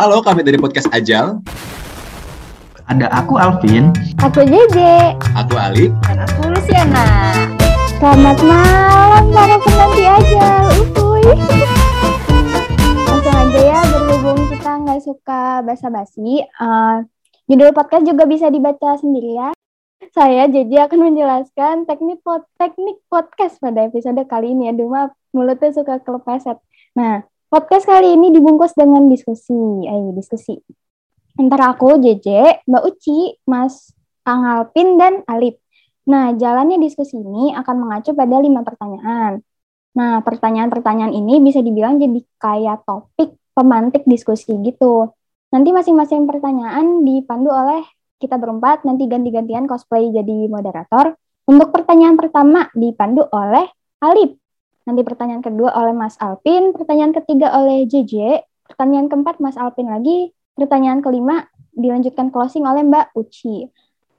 Halo, kami dari podcast Ajal. Ada aku Alvin. Aku Jeje. Aku Ali. Dan aku Luciana. Selamat malam para penanti Ajal. Uhuy. Langsung aja ya, berhubung kita nggak suka basa-basi. Uh, judul podcast juga bisa dibaca sendiri ya. Saya Jeje akan menjelaskan teknik pod teknik podcast pada episode kali ini ya. Duma mulutnya suka kelepaset. Nah, podcast kali ini dibungkus dengan diskusi. Ayo diskusi. Antara aku, JJ, Mbak Uci, Mas Kang Alpin, dan Alip. Nah, jalannya diskusi ini akan mengacu pada lima pertanyaan. Nah, pertanyaan-pertanyaan ini bisa dibilang jadi kayak topik pemantik diskusi gitu. Nanti masing-masing pertanyaan dipandu oleh kita berempat, nanti ganti-gantian cosplay jadi moderator. Untuk pertanyaan pertama dipandu oleh Alip. Nanti pertanyaan kedua oleh Mas Alpin, pertanyaan ketiga oleh JJ, pertanyaan keempat Mas Alpin lagi, pertanyaan kelima dilanjutkan closing oleh Mbak Uci.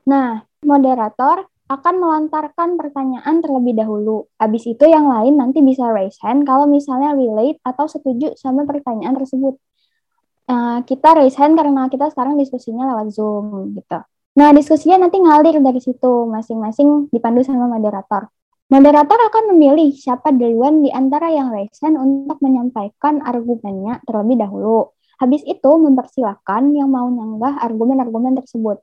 Nah, moderator akan melontarkan pertanyaan terlebih dahulu. Habis itu yang lain nanti bisa raise hand kalau misalnya relate atau setuju sama pertanyaan tersebut. Uh, kita raise hand karena kita sekarang diskusinya lewat Zoom gitu. Nah, diskusinya nanti ngalir dari situ, masing-masing dipandu sama moderator. Moderator akan memilih siapa duluan di antara yang resen untuk menyampaikan argumennya terlebih dahulu. Habis itu mempersilahkan yang mau nyanggah argumen-argumen tersebut.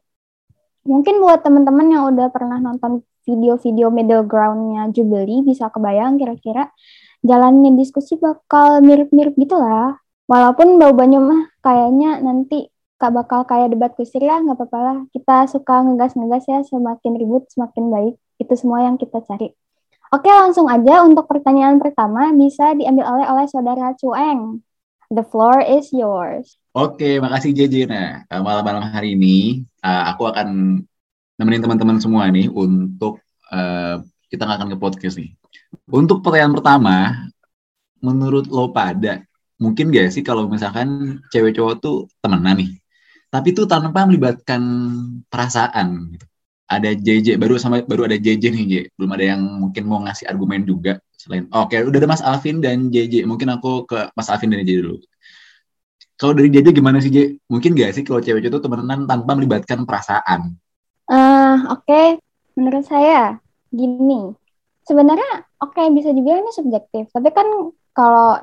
Mungkin buat teman-teman yang udah pernah nonton video-video middle ground-nya Jubilee bisa kebayang kira-kira jalannya diskusi bakal mirip-mirip gitu lah. Walaupun bau banyu mah kayaknya nanti kak bakal kayak debat kusir ya, nggak apa-apa lah. Kita suka ngegas-ngegas ya, semakin ribut semakin baik. Itu semua yang kita cari. Oke, langsung aja untuk pertanyaan pertama bisa diambil oleh oleh saudara Cueng. The floor is yours. Oke, makasih JJ. Nah, eh, malam-malam hari ini uh, aku akan nemenin teman-teman semua nih untuk uh, kita akan ke podcast nih. Untuk pertanyaan pertama, menurut lo pada mungkin gak sih kalau misalkan cewek cowok tuh temenan nih, tapi tuh tanpa melibatkan perasaan gitu ada JJ baru sama baru ada JJ nih J. belum ada yang mungkin mau ngasih argumen juga selain oke okay, udah ada Mas Alvin dan JJ mungkin aku ke Mas Alvin dan JJ dulu. Kalau dari JJ gimana sih J mungkin gak sih kalau cewek itu temenan tanpa melibatkan perasaan? Uh, oke okay. menurut saya gini. Sebenarnya oke okay, bisa dibilang ini subjektif. Tapi kan kalau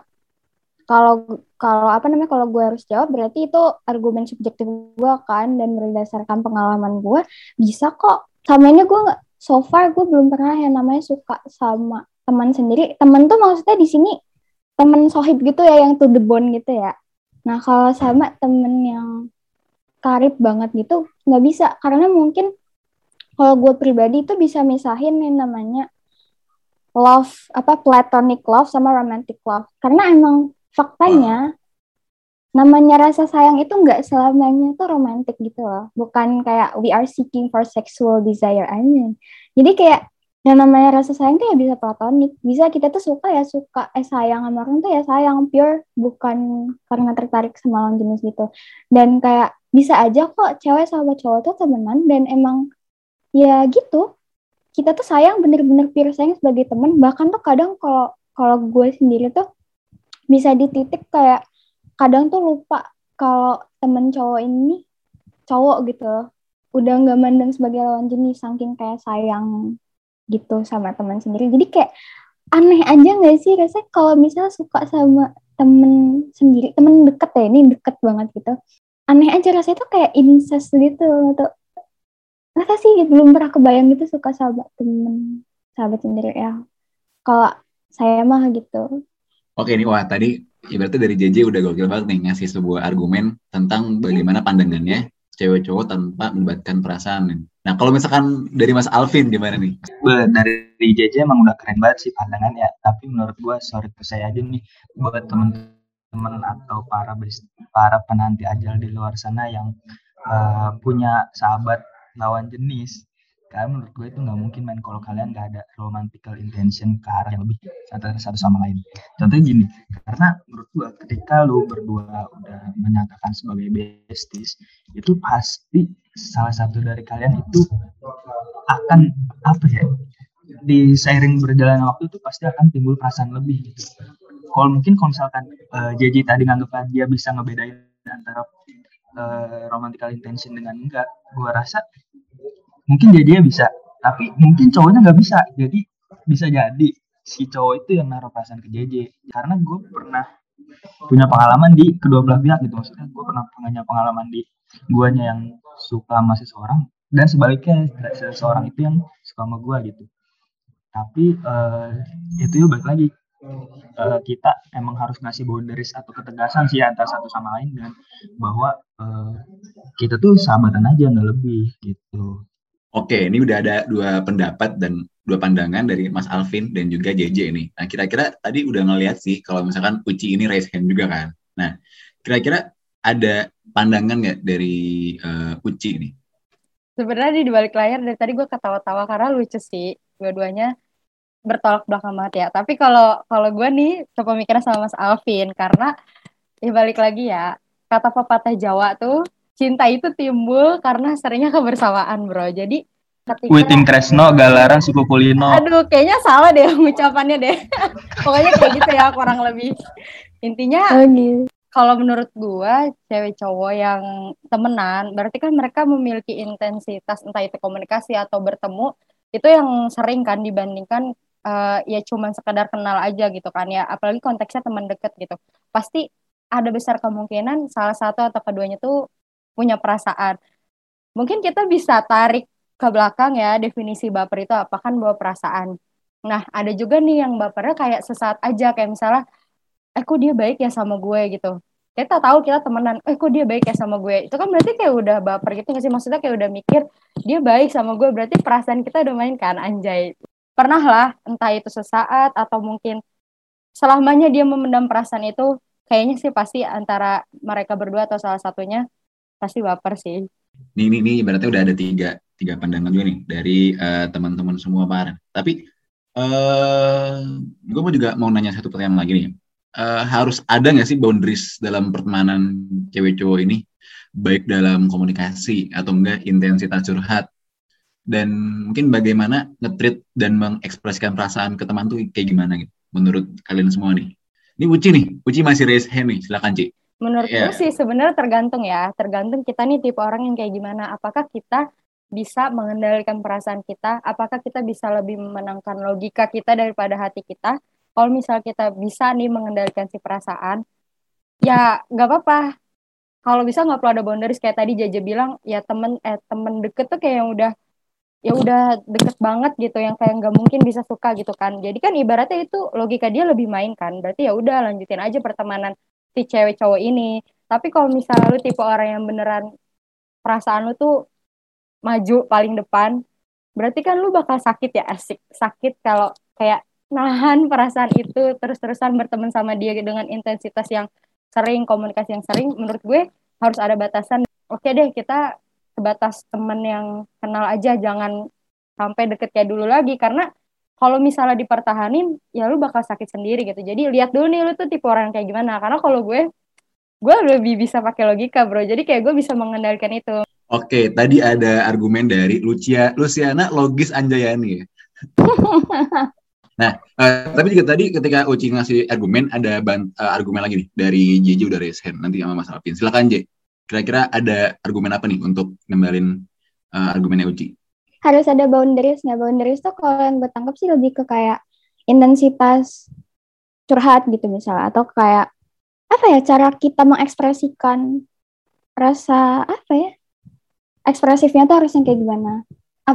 kalau kalau apa namanya kalau gue harus jawab berarti itu argumen subjektif gue kan dan berdasarkan pengalaman gue bisa kok. Sama ini gue so far gue belum pernah yang namanya suka sama teman sendiri. Teman tuh maksudnya di sini teman sohib gitu ya yang to the bone gitu ya. Nah kalau sama temen yang karib banget gitu nggak bisa. Karena mungkin kalau gue pribadi itu bisa misahin yang namanya love apa platonic love sama romantic love. Karena emang faktanya namanya rasa sayang itu nggak selamanya tuh romantis gitu loh. Bukan kayak we are seeking for sexual desire aja jadi kayak yang namanya rasa sayang tuh ya bisa platonik. Bisa kita tuh suka ya suka eh sayang sama orang tuh ya sayang. Pure bukan karena tertarik sama lawan jenis gitu. Dan kayak bisa aja kok cewek sama cowok tuh temenan dan emang ya gitu. Kita tuh sayang bener-bener pure sayang sebagai temen. Bahkan tuh kadang kalau kalau gue sendiri tuh bisa di titik kayak kadang tuh lupa kalau temen cowok ini cowok gitu. Udah nggak mandang sebagai lawan jenis saking kayak sayang gitu sama teman sendiri. Jadi kayak aneh aja nggak sih? Rasanya kalau misalnya suka sama temen sendiri temen deket ya ini deket banget gitu. Aneh aja rasanya tuh kayak incest gitu atau rasa sih belum pernah kebayang gitu suka sama temen sahabat sendiri ya? Kalau saya mah gitu Oke nih, wah tadi ibaratnya dari JJ udah gokil banget nih ngasih sebuah argumen tentang bagaimana pandangannya cewek cowok tanpa melibatkan perasaan. Nah kalau misalkan dari Mas Alvin gimana nih? Dari JJ emang udah keren banget sih pandangannya. Tapi menurut gue sorry ke saya aja nih buat temen-temen atau para para penanti ajal di luar sana yang uh, punya sahabat lawan jenis karena menurut gue itu nggak mungkin main kalau kalian nggak ada romantical intention ke arah yang lebih satu, satu sama lain contohnya gini karena menurut gue ketika lo berdua udah menyatakan sebagai besties itu pasti salah satu dari kalian itu akan apa ya di seiring berjalannya waktu itu pasti akan timbul perasaan lebih gitu. Kalau mungkin kalau misalkan uh, JJ tadi nganggap dia bisa ngebedain antara uh, romantical intention dengan enggak gue rasa mungkin jadi dia bisa. Tapi mungkin cowoknya nggak bisa. Jadi bisa jadi si cowok itu yang naruh perasaan ke JJ karena gue pernah punya pengalaman di kedua belah pihak gitu. Maksudnya gue pernah punya pengalaman di guanya yang suka sama seseorang dan sebaliknya seseorang itu yang suka sama gue gitu. Tapi uh, itu ya balik lagi. Uh, kita emang harus ngasih boundaries atau ketegasan sih antara satu sama lain dan bahwa uh, kita tuh sahabatan aja nggak lebih gitu Oke, ini udah ada dua pendapat dan dua pandangan dari Mas Alvin dan juga JJ ini. Nah, kira-kira tadi udah ngeliat sih kalau misalkan Uci ini raise hand juga kan. Nah, kira-kira ada pandangan nggak dari uh, Uci ini? Sebenarnya di balik layar dari tadi gue ketawa-tawa karena lucu sih dua-duanya bertolak belakang banget ya. Tapi kalau kalau gue nih mikirnya sama Mas Alvin karena di balik lagi ya kata pepatah Jawa tuh cinta itu timbul karena seringnya kebersamaan bro. Jadi ketika Witing Kresno Galaran suku Kulino. Aduh kayaknya salah deh ucapannya deh. Pokoknya kayak gitu ya kurang lebih. Intinya oh, gitu. kalau menurut gua cewek cowok yang temenan berarti kan mereka memiliki intensitas entah itu komunikasi atau bertemu itu yang sering kan dibandingkan uh, ya cuman sekadar kenal aja gitu kan ya. Apalagi konteksnya teman deket gitu. Pasti ada besar kemungkinan salah satu atau keduanya tuh punya perasaan. Mungkin kita bisa tarik ke belakang ya definisi baper itu apa kan bawa perasaan. Nah, ada juga nih yang bapernya kayak sesaat aja kayak misalnya eh kok dia baik ya sama gue gitu. Kita tahu kita temenan, eh kok dia baik ya sama gue. Itu kan berarti kayak udah baper gitu nggak sih? Maksudnya kayak udah mikir dia baik sama gue, berarti perasaan kita udah main kan anjay. Pernah lah, entah itu sesaat atau mungkin selamanya dia memendam perasaan itu, kayaknya sih pasti antara mereka berdua atau salah satunya pasti baper sih. Nih, nih, nih, berarti udah ada tiga, tiga pandangan juga nih dari uh, teman-teman semua Pak Tapi uh, gue mau juga mau nanya satu pertanyaan lagi nih. Uh, harus ada nggak sih boundaries dalam pertemanan cewek cowok ini? Baik dalam komunikasi atau enggak intensitas curhat. Dan mungkin bagaimana ngetrit dan mengekspresikan perasaan ke teman tuh kayak gimana gitu? Menurut kalian semua nih. Ini Uci nih, Uci masih raise hand nih, silakan Ci. Menurut yeah. sih sebenarnya tergantung ya, tergantung kita nih tipe orang yang kayak gimana. Apakah kita bisa mengendalikan perasaan kita? Apakah kita bisa lebih memenangkan logika kita daripada hati kita? Kalau misal kita bisa nih mengendalikan si perasaan, ya nggak apa-apa. Kalau bisa nggak perlu ada boundaries kayak tadi Jaja bilang, ya temen eh temen deket tuh kayak yang udah ya udah deket banget gitu yang kayak nggak mungkin bisa suka gitu kan jadi kan ibaratnya itu logika dia lebih main kan berarti ya udah lanjutin aja pertemanan si cewek cowok ini. Tapi kalau misalnya lu tipe orang yang beneran perasaan lu tuh maju paling depan berarti kan lu bakal sakit ya asik. Sakit kalau kayak nahan perasaan itu terus-terusan berteman sama dia dengan intensitas yang sering komunikasi yang sering menurut gue harus ada batasan. Oke deh kita sebatas temen yang kenal aja jangan sampai deket kayak dulu lagi. Karena kalau misalnya dipertahanin ya lu bakal sakit sendiri gitu jadi lihat dulu nih lu tuh tipe orang kayak gimana karena kalau gue gue lebih bisa pakai logika bro jadi kayak gue bisa mengendalikan itu Oke, tadi ada argumen dari Lucia, Luciana Logis Anjayani ya. nah, uh, tapi juga tadi ketika Uci ngasih argumen, ada ban, uh, argumen lagi nih dari JJ udah raise hand nanti sama Mas Alvin. Silakan J. Kira-kira ada argumen apa nih untuk nembalin uh, argumennya Uci? Harus ada boundaries. Nggak boundaries tuh kalau yang gue tangkap sih lebih ke kayak intensitas curhat gitu misalnya. Atau kayak apa ya cara kita mengekspresikan rasa apa ya ekspresifnya tuh harus yang kayak gimana?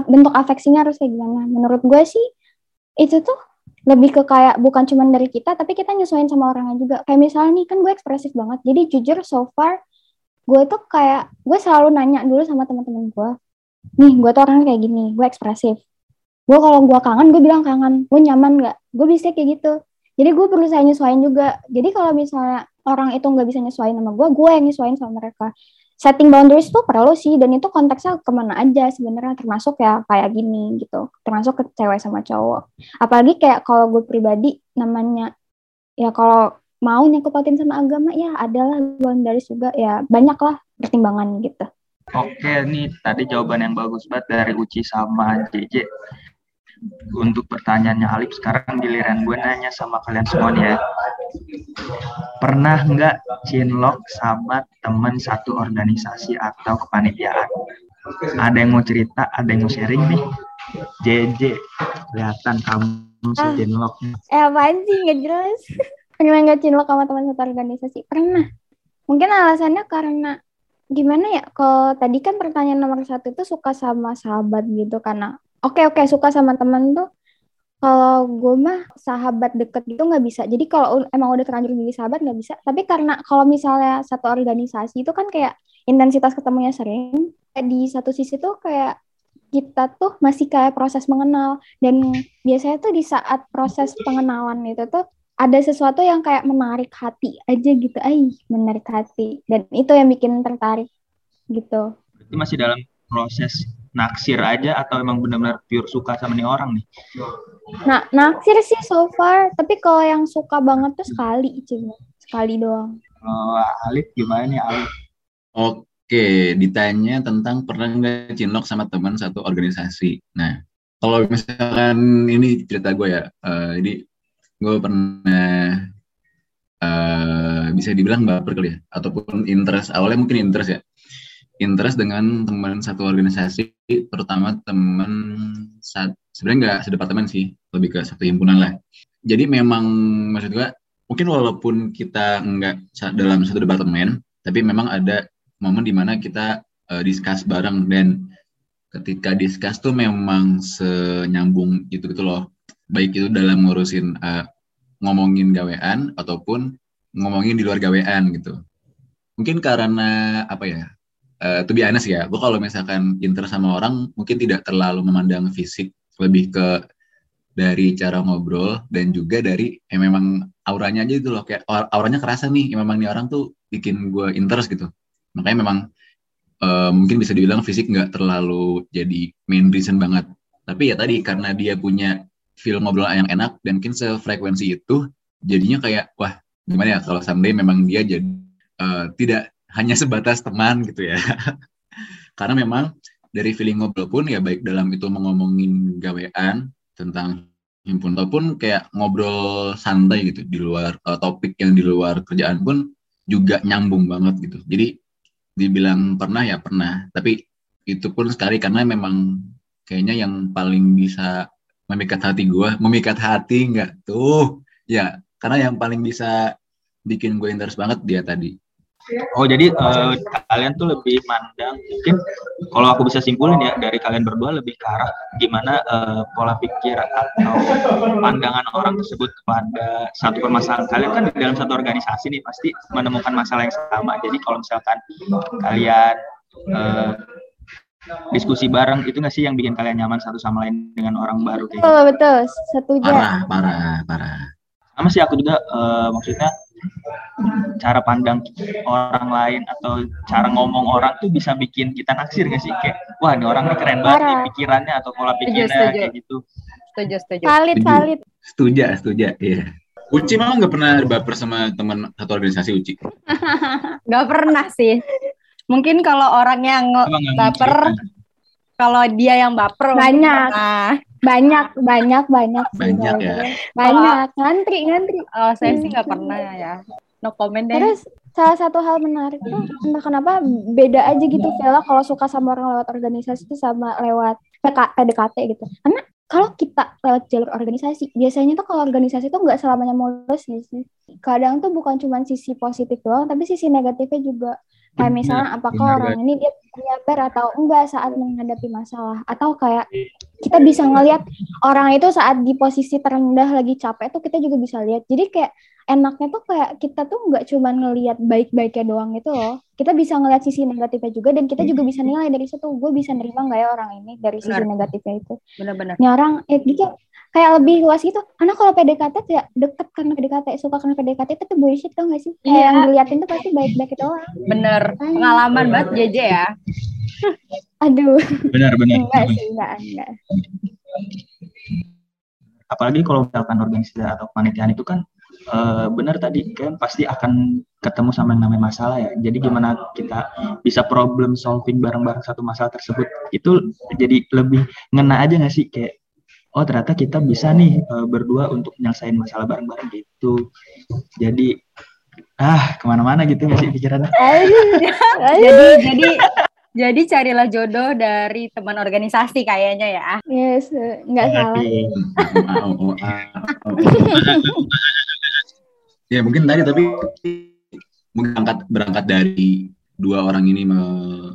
Bentuk afeksinya harus kayak gimana? Menurut gue sih itu tuh lebih ke kayak bukan cuma dari kita tapi kita nyesuaiin sama orangnya juga. Kayak misalnya nih kan gue ekspresif banget. Jadi jujur so far gue tuh kayak gue selalu nanya dulu sama teman-teman gue nih gue tuh orangnya kayak gini gue ekspresif. Gue kalau gue kangen gue bilang kangen. Gue nyaman nggak? Gue bisa kayak gitu. Jadi gue perlu saya nyesuaiin juga. Jadi kalau misalnya orang itu nggak bisa nyesuaiin sama gue gue yang nyesuaiin sama mereka. Setting boundaries tuh perlu sih dan itu konteksnya ke mana aja sebenarnya termasuk ya kayak gini gitu. Termasuk ke cewek sama cowok. Apalagi kayak kalau gue pribadi namanya ya kalau mau nyakupatin sama agama ya adalah boundaries juga. Ya banyak lah pertimbangan gitu Oke, nih tadi jawaban yang bagus banget dari Uci sama JJ. untuk pertanyaannya Alip sekarang giliran gue nanya sama kalian semua nih ya pernah nggak cinlok sama teman satu organisasi atau kepanitiaan ada yang mau cerita ada yang mau sharing nih JJ kelihatan kamu si Ah. cinlok Eh apaan sih nggak jelas. pernah nggak cinlok sama teman satu organisasi? Pernah. Mungkin alasannya karena gimana ya? Kalau tadi kan pertanyaan nomor satu itu suka sama sahabat gitu karena oke oke suka sama teman tuh kalau gue mah sahabat deket gitu nggak bisa. Jadi kalau emang udah terlanjur jadi sahabat nggak bisa. Tapi karena kalau misalnya satu organisasi itu kan kayak intensitas ketemunya sering. Di satu sisi tuh kayak kita tuh masih kayak proses mengenal dan biasanya tuh di saat proses pengenalan itu tuh ada sesuatu yang kayak menarik hati aja gitu, ay menarik hati dan itu yang bikin tertarik gitu. itu masih dalam proses naksir aja atau emang benar-benar pure suka sama nih orang nih Nah, naksir sih so far, tapi kalau yang suka banget tuh sekali, cuma sekali doang. kalau Alip gimana nih Alip Oke, ditanya tentang pernah nggak cinlok sama teman satu organisasi. Nah, kalau misalkan ini cerita gue ya, eh, jadi gue pernah eh, bisa dibilang baper kali ya, ataupun interest. Awalnya mungkin interest ya, interest dengan teman satu organisasi, terutama teman sebenarnya nggak sedepartemen sih, lebih ke satu himpunan lah. Jadi memang maksud gue, mungkin walaupun kita nggak dalam satu departemen, tapi memang ada momen di mana kita uh, discuss bareng dan ketika discuss tuh memang senyambung itu gitu loh baik itu dalam ngurusin uh, ngomongin gawean ataupun ngomongin di luar gawean gitu. Mungkin karena apa ya uh, to be ya gue kalau misalkan interest sama orang mungkin tidak terlalu memandang fisik lebih ke dari cara ngobrol dan juga dari ya memang auranya aja itu loh kayak aur- auranya kerasa nih ya memang nih orang tuh bikin gue interest gitu. Makanya memang eh, mungkin bisa dibilang fisik nggak terlalu jadi main reason banget. Tapi ya tadi karena dia punya feel ngobrol yang enak dan mungkin sefrekuensi itu jadinya kayak wah gimana ya kalau someday memang dia jadi eh, tidak hanya sebatas teman gitu ya. Karena memang dari feeling ngobrol pun ya baik dalam itu mengomongin gawean tentang himpun ataupun kayak ngobrol santai gitu di luar eh, topik yang di luar kerjaan pun juga nyambung banget gitu. Jadi dibilang pernah ya pernah tapi itu pun sekali karena memang kayaknya yang paling bisa memikat hati gue memikat hati nggak? Tuh ya. Karena yang paling bisa bikin gue interest banget dia tadi. Oh jadi eh, kalian tuh lebih mandang mungkin kalau aku bisa simpulin ya dari kalian berdua lebih ke arah gimana eh, pola pikir atau pandangan orang tersebut kepada satu permasalahan. Kalian kan di dalam satu organisasi nih pasti menemukan masalah yang sama. Jadi kalau misalkan kalian eh, diskusi bareng itu nggak sih yang bikin kalian nyaman satu sama lain dengan orang baru kayak gitu? Betul, betul, setuju. parah parah parah sama sih aku juga eh, maksudnya cara pandang orang lain atau cara ngomong orang tuh bisa bikin kita naksir gak sih kayak wah ini orang ini keren banget nih pikirannya atau pola pikirnya setuju. kayak gitu Setuju, setuju. Salit, Setuju. salit. setuju setuju iya Uci memang nggak pernah baper sama teman satu organisasi Uci Gak pernah sih. Mungkin kalau orang yang Emang baper, kalau dia yang baper mungkin Banyak. pernah. Banyak, banyak, banyak. sih, Banyak kalau ya. Banyak, ngantri, ngantri. Kalau saya sih Hmm. nggak pernah ya. No comment deh. Terus salah satu hal menarik tuh entah kenapa beda aja gitu Vela kalau suka sama orang lewat organisasi itu sama lewat PK, PDKT gitu. Karena kalau kita lewat jalur organisasi, biasanya tuh kalau organisasi tuh nggak selamanya mulus sih. Kadang tuh bukan cuma sisi positif doang, tapi sisi negatifnya juga. Kayak misalnya apakah benar, orang ini dia penyabar atau enggak saat menghadapi masalah. Atau kayak kita bisa ngelihat orang itu saat di posisi terendah lagi capek tuh kita juga bisa lihat. Jadi kayak enaknya tuh kayak kita tuh nggak cuma ngelihat baik-baiknya doang gitu loh. Kita bisa ngelihat sisi negatifnya juga dan kita juga bisa nilai dari situ. Gue bisa nerima nggak ya orang ini dari sisi Benar. negatifnya itu. Bener-bener. Ini orang eh gitu kayak lebih luas gitu. Karena kalau PDKT tidak deket karena PDKT, suka karena PDKT itu tuh bullshit tau gak sih? Kayak Iya. yang diliatin tuh pasti baik-baik doang. Bener. Pengalaman banget JJ ya. Aduh, benar benar enggak sih, enggak, enggak. apalagi kalau misalkan organisasi atau kepanitiaan itu kan eh, benar tadi kan pasti akan ketemu sama yang namanya masalah ya jadi gimana kita bisa problem solving bareng-bareng satu masalah tersebut itu jadi lebih ngena aja nggak sih kayak oh ternyata kita bisa nih uh, berdua untuk nyelesain masalah bareng-bareng gitu. Jadi ah ke mana-mana gitu nggak sih pikirannya? Jadi jadi jadi carilah jodoh dari teman organisasi kayaknya ya. Yes, nggak salah. ya mungkin tadi tapi mungkin berangkat berangkat dari dua orang ini me,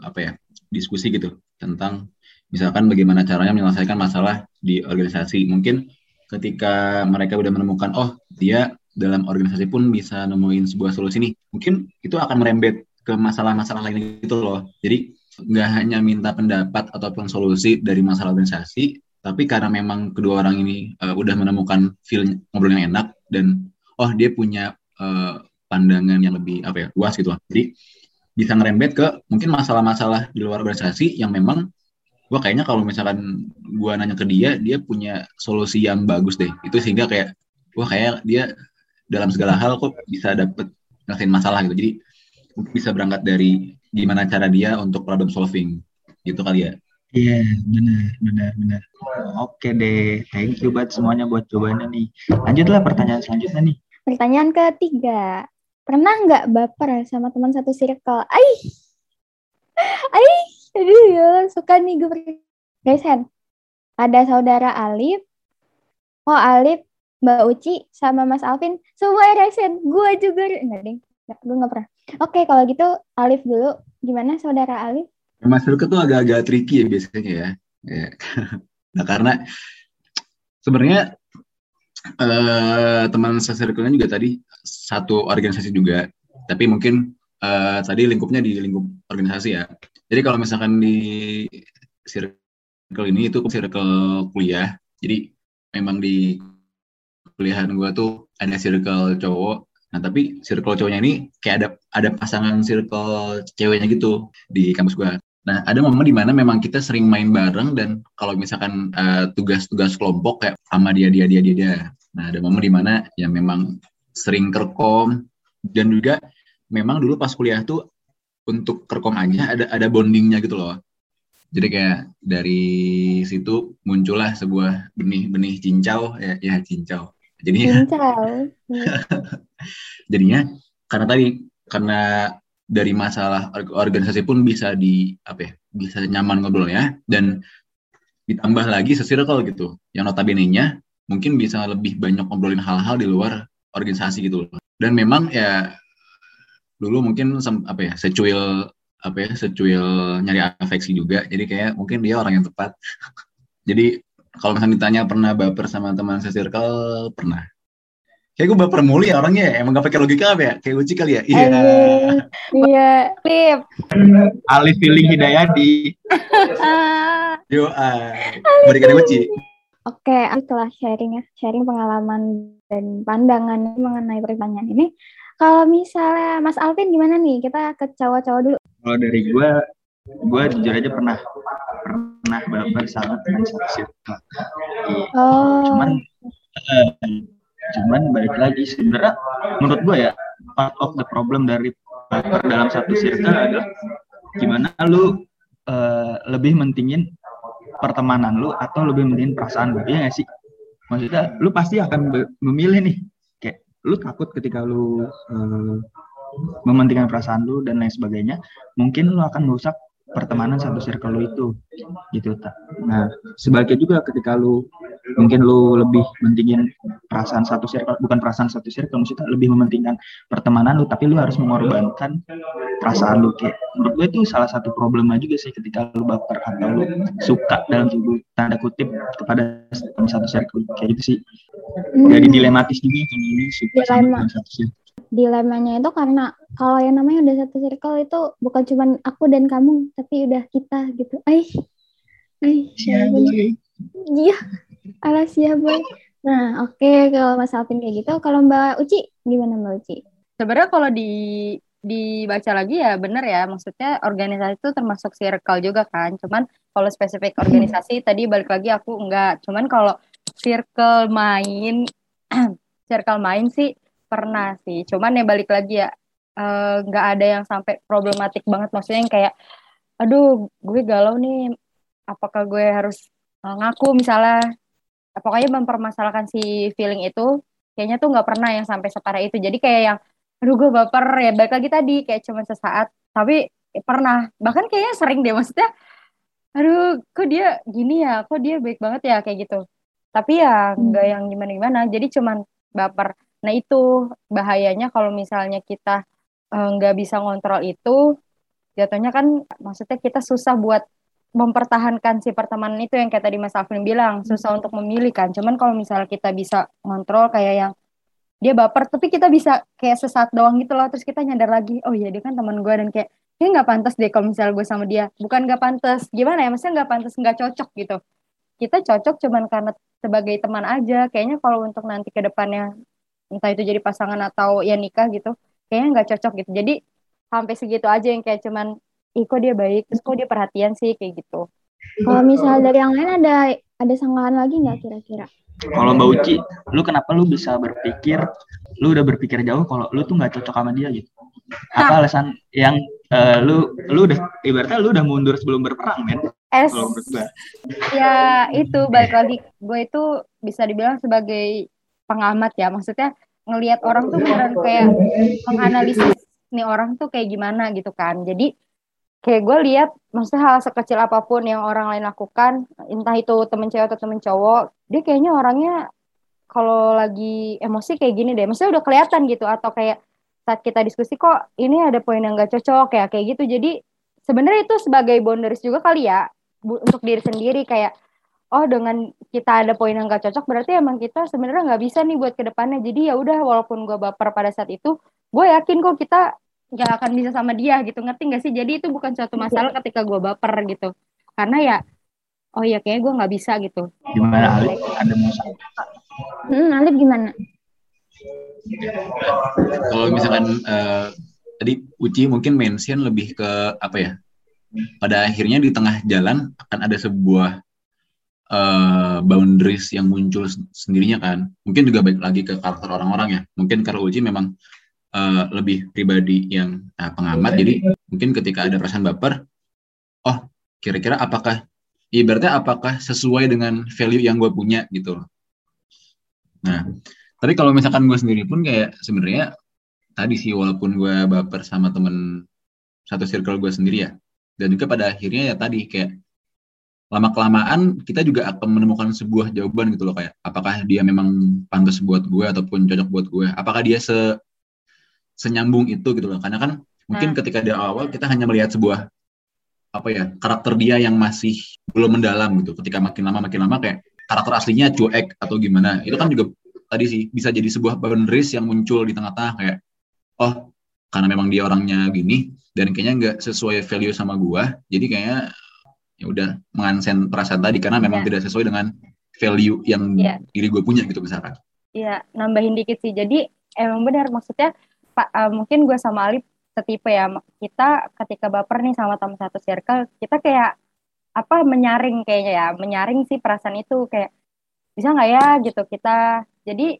apa ya diskusi gitu tentang misalkan bagaimana caranya menyelesaikan masalah di organisasi. Mungkin ketika mereka udah menemukan oh dia dalam organisasi pun bisa nemuin sebuah solusi nih, mungkin itu akan merembet ke masalah-masalah lain gitu loh. Jadi nggak hanya minta pendapat ataupun solusi dari masalah organisasi, tapi karena memang kedua orang ini uh, udah menemukan feel ngobrol yang enak dan oh dia punya uh, pandangan yang lebih apa ya luas gitu. Jadi bisa ngerembet ke mungkin masalah-masalah di luar organisasi yang memang gua kayaknya kalau misalkan gua nanya ke dia, dia punya solusi yang bagus deh. Itu sehingga kayak wah kayak dia dalam segala hal kok bisa dapet ngasihin masalah gitu. Jadi bisa berangkat dari gimana cara dia untuk problem solving gitu kali ya Iya, yeah, benar, benar, benar. Oke deh, thank you buat semuanya buat cobaannya nih. Lanjutlah pertanyaan selanjutnya nih. Pertanyaan ketiga, pernah nggak baper sama teman satu circle? Aih, aih, aduh ya, suka nih gue. Guys, ada saudara Alif, oh Alif, Mbak Uci, sama Mas Alvin, semua resen. Gue juga, enggak deh, gue nggak pernah. Oke, kalau gitu Alif dulu. Gimana saudara Alif? Mas Luka tuh agak-agak tricky ya biasanya ya. ya. nah karena sebenarnya uh, teman circle juga tadi satu organisasi juga, tapi mungkin uh, tadi lingkupnya di lingkup organisasi ya. Jadi kalau misalkan di circle ini itu circle kuliah, jadi memang di kuliahan gue tuh ada circle cowok Nah, tapi circle cowoknya ini kayak ada ada pasangan circle ceweknya gitu di kampus gua. Nah, ada momen di mana memang kita sering main bareng dan kalau misalkan eh, tugas-tugas uh, kelompok kayak sama dia dia dia dia dia. Nah, ada momen di mana ya memang sering kerkom dan juga memang dulu pas kuliah tuh untuk kerkom aja ada ada bondingnya gitu loh. Jadi kayak dari situ muncullah sebuah benih-benih cincau. Ya ya cincau. Jadinya Jadinya karena tadi karena dari masalah organisasi pun bisa di apa ya, bisa nyaman ngobrolnya dan ditambah lagi sesirkel gitu. Yang notabene-nya mungkin bisa lebih banyak ngobrolin hal-hal di luar organisasi gitu Dan memang ya dulu mungkin apa ya, secuil apa ya, secuil nyari afeksi juga. Jadi kayak mungkin dia orang yang tepat. Jadi kalau misalnya ditanya pernah baper sama teman circle pernah. Kayak gue baper mulu ya orangnya. Ya. emang gak pakai logika apa ya? Kayak Uci kali ya? Iya. Iya. Lip Alif feeling Hidayati yo uh, berikan Uci Oke, setelah sharing ya, sharing pengalaman dan pandangan mengenai pertanyaan ini, kalau misalnya Mas Alvin gimana nih? Kita ke cowok-cowok dulu. Kalau dari gue, gue jujur aja pernah pernah baper sama teman satu circle. Oh. Cuman uh, cuman balik lagi sebenarnya menurut gue ya part of the problem dari baper dalam satu circle adalah gimana lu uh, lebih mentingin pertemanan lu atau lebih mentingin perasaan lu ya gak sih maksudnya lu pasti akan memilih nih lu takut ketika lu uh, mementingkan perasaan lu dan lain sebagainya mungkin lu akan merusak pertemanan satu circle lu itu gitu tak nah sebaliknya juga ketika lu mungkin lu lebih mentingin perasaan satu circle bukan perasaan satu circle maksudnya lebih mementingkan pertemanan lu tapi lu harus mengorbankan perasaan lu. Kayak menurut gue itu salah satu problema juga sih ketika lu baper atau lu suka dalam tanda kutip kepada satu circle. Kayak gitu sih. Jadi dilematis juga kalau ini suka sama satu circle dilemanya itu karena kalau yang namanya udah satu circle itu bukan cuma aku dan kamu tapi udah kita gitu. Ay ay iya alas ya boy. Nah oke okay, kalau mas Alvin kayak gitu kalau mbak Uci gimana mbak Uci? Sebenarnya kalau di dibaca lagi ya bener ya maksudnya organisasi itu termasuk circle juga kan. Cuman kalau spesifik organisasi tadi balik lagi aku enggak. Cuman kalau circle main circle main sih pernah sih. Cuman ya balik lagi ya eh, nggak uh, ada yang sampai problematik banget. Maksudnya yang kayak aduh gue galau nih apakah gue harus uh, ngaku misalnya? Pokoknya mempermasalahkan si feeling itu kayaknya tuh nggak pernah yang sampai separah itu. Jadi kayak yang aduh gue baper ya. Balik lagi tadi kayak cuma sesaat. Tapi pernah. Bahkan kayaknya sering deh maksudnya aduh kok dia gini ya? Kok dia baik banget ya? Kayak gitu. Tapi ya nggak hmm. yang gimana gimana jadi cuman baper nah itu bahayanya kalau misalnya kita eh, nggak uh, bisa ngontrol itu jatuhnya kan maksudnya kita susah buat mempertahankan si pertemanan itu yang kayak tadi Mas Alvin bilang susah untuk memilih kan. Cuman kalau misalnya kita bisa ngontrol kayak yang dia baper tapi kita bisa kayak sesaat doang gitu loh terus kita nyadar lagi oh iya dia kan teman gue dan kayak ini nggak pantas deh kalau misalnya gue sama dia. Bukan nggak pantas gimana ya maksudnya nggak pantas nggak cocok gitu. Kita cocok cuman karena sebagai teman aja. Kayaknya kalau untuk nanti ke depannya entah itu jadi pasangan atau ya nikah gitu kayaknya nggak cocok gitu. Jadi sampai segitu aja yang kayak cuman ih kok dia baik? Terus kok dia perhatian sih? kayak gitu. Kalau misalnya dari yang lain ada ada sanggahan lagi nggak kira-kira? Kalau Mbak Uci lu kenapa lu bisa berpikir lu udah berpikir jauh kalau lu tuh nggak cocok sama dia gitu? Apa nah. alasan yang uh, lu lu udah ibaratnya lu udah mundur sebelum berperang men? Es. Ya itu balik lagi. Gue itu bisa dibilang sebagai pengamat ya. Maksudnya ngelihat orang tuh beneran kayak menganalisis nih orang tuh kayak gimana gitu kan. Jadi kayak gue lihat maksudnya hal sekecil apa pun yang orang lain lakukan entah itu temen cewek atau temen cowok dia kayaknya orangnya kalau lagi emosi kayak gini deh. Maksudnya udah kelihatan gitu atau kayak saat kita diskusi kok ini ada poin yang gak cocok ya? Kayak gitu. Jadi sebenarnya itu sebagai boundaries juga kali ya untuk diri sendiri. Kayak oh dengan kita ada poin yang gak cocok berarti emang kita sebenarnya nggak bisa nih buat ke depannya jadi ya udah walaupun gue baper pada saat itu gue yakin kok kita nggak akan bisa sama dia gitu. Ngerti gak sih? Jadi itu bukan suatu masalah ketika gue baper gitu. Karena ya oh ya kayak gue nggak bisa gitu. Gimana Alif? Ada masalah hmm Alif gimana? Kalau misalkan uh, tadi Uci mungkin mention lebih ke apa ya? Pada akhirnya di tengah jalan akan ada sebuah uh, boundaries yang muncul sendirinya kan. Mungkin juga baik lagi ke karakter orang-orang ya. Mungkin karena Uci memang uh, lebih pribadi yang uh, pengamat. Jadi mungkin ketika ada perasaan baper oh kira-kira apakah ibaratnya apakah sesuai dengan value yang gue punya gitu loh. Nah tapi kalau misalkan gue sendiri pun kayak sebenarnya tadi sih walaupun gue baper sama temen satu circle gue sendiri ya dan juga pada akhirnya ya tadi kayak lama kelamaan kita juga akan menemukan sebuah jawaban gitu loh kayak apakah dia memang pantas buat gue ataupun cocok buat gue? Apakah dia se senyambung itu gitu loh? Karena kan mungkin hmm. ketika di awal kita hanya melihat sebuah apa ya karakter dia yang masih belum mendalam gitu. Ketika makin lama makin lama kayak karakter aslinya cuek atau gimana. Itu kan juga tadi sih bisa jadi sebuah boundaries yang muncul di tengah-tengah kayak oh karena memang dia orangnya gini dan kayaknya nggak sesuai value sama gua jadi kayaknya ya udah mengansen perasaan tadi karena memang yeah. tidak sesuai dengan value yang yeah. diri gue punya gitu misalkan. Iya, nambahin dikit sih. Jadi emang benar maksudnya Pak uh, mungkin gue sama Alif setipe ya kita ketika baper nih sama teman satu circle kita kayak apa menyaring kayaknya ya menyaring sih perasaan itu kayak bisa nggak ya gitu kita jadi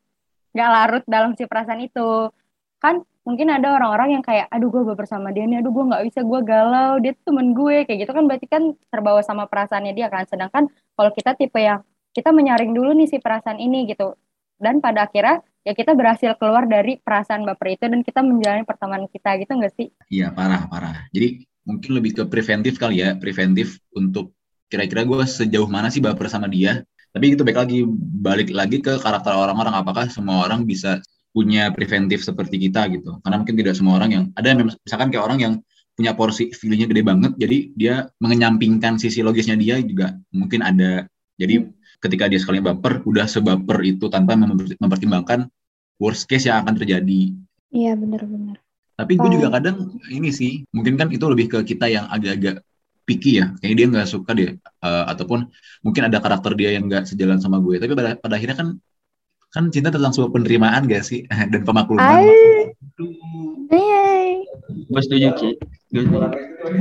nggak larut dalam si perasaan itu kan mungkin ada orang-orang yang kayak aduh gue baper sama dia nih. Aduh gue nggak bisa gue galau. Dia tuh temen gue. Kayak gitu kan berarti kan terbawa sama perasaannya dia kan. Sedangkan kalau kita tipe yang kita menyaring dulu nih si perasaan ini gitu. Dan pada akhirnya ya kita berhasil keluar dari perasaan baper itu dan kita menjalani pertemanan kita gitu nggak sih? Iya parah parah. Jadi mungkin lebih ke preventif kali ya, preventif untuk kira-kira gue sejauh mana sih baper sama dia. Tapi itu baik lagi. Balik lagi ke karakter orang-orang. Apakah semua orang bisa punya preventif seperti kita gitu. Karena mungkin tidak semua orang yang ada misalkan kayak orang yang punya porsi feelingnya gede banget, jadi dia mengenyampingkan sisi logisnya dia juga mungkin ada. Jadi ketika dia sekali baper udah sebaper itu tanpa mempertimbangkan worst case yang akan terjadi. Iya benar-benar. Tapi gue juga kadang ini sih mungkin kan itu lebih ke kita yang agak-agak picky ya, kayaknya dia nggak suka deh, uh, ataupun mungkin ada karakter dia yang nggak sejalan sama gue. Tapi pada, pada akhirnya kan kan cinta tentang sebuah penerimaan gak sih dan pemakluman. Iya. Gue setuju sih.